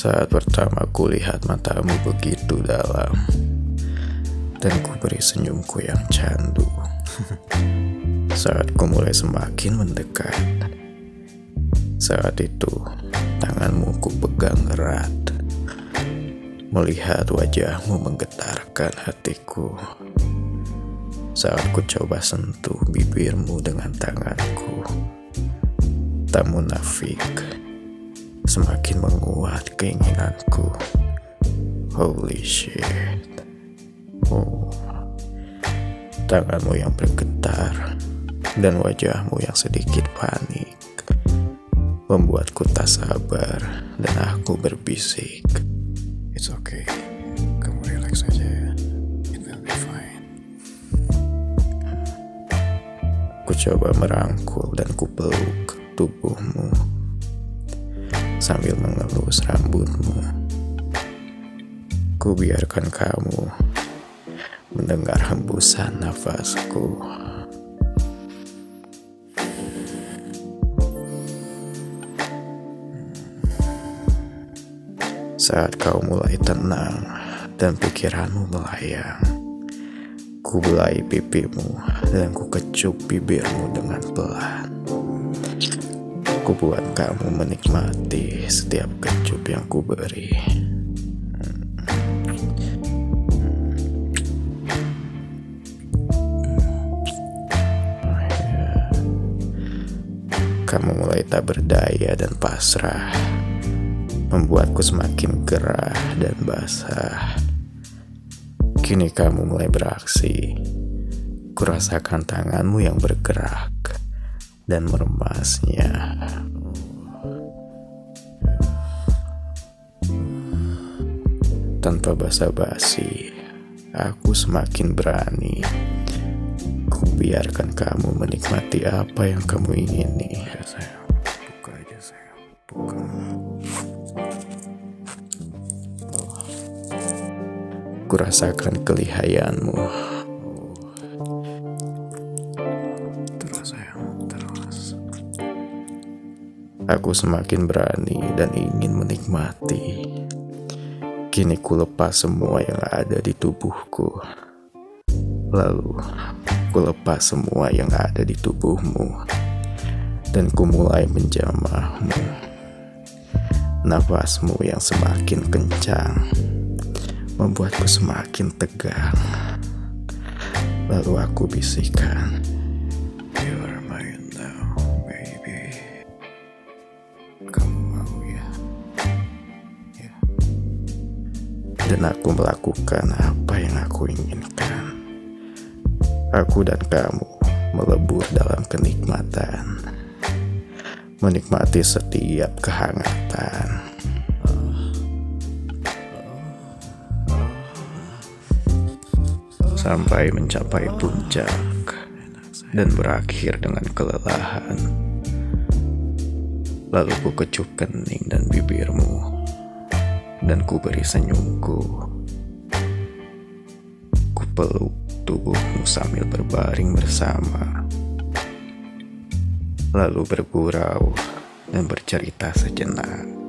Saat pertama kulihat matamu begitu dalam. Dan ku beri senyumku yang candu. Saat ku mulai semakin mendekat Saat itu tanganmu ku pegang erat. Melihat wajahmu menggetarkan hatiku. Saat ku coba sentuh bibirmu dengan tanganku. Tak munafik Semakin menguat keinginanku. Holy shit. Oh. Tanganmu yang bergetar Dan wajahmu yang sedikit panik Membuatku tak sabar Dan aku berbisik. It's okay. Kamu relax aja ya. It will be fine. Ku coba merangkul dan ku peluk tubuhmu sambil mengelus rambutmu. Ku biarkan kamu mendengar hembusan nafasku. Saat kau mulai tenang dan pikiranmu melayang, ku belai pipimu dan ku kecup bibirmu dengan pelan. Ku buat kamu menikmati setiap kecup yang ku beri. Kamu mulai tak berdaya dan pasrah, membuatku semakin gerah dan basah. Kini kamu mulai beraksi, kurasakan tanganmu yang bergerak dan meremasnya. Tanpa basa-basi, aku semakin berani. Ku biarkan kamu menikmati apa yang kamu ingini. Buka aja. Kurasakan kelihayanmu. Aku semakin berani dan ingin menikmati. Kini ku lepas semua yang ada di tubuhku. Lalu ku lepas semua yang ada di tubuhmu. Dan ku mulai menjamahmu. Nafasmu yang semakin kencang membuatku semakin tegang. Lalu aku bisikan, dan aku melakukan apa yang aku inginkan. Aku dan kamu melebur dalam kenikmatan, menikmati setiap kehangatan. Sampai mencapai puncak dan berakhir dengan kelelahan. Lalu ku kecup kening dan bibirmu dan ku beri senyumku. Ku peluk tubuhmu sambil berbaring bersama. Lalu bergurau dan bercerita sejenak.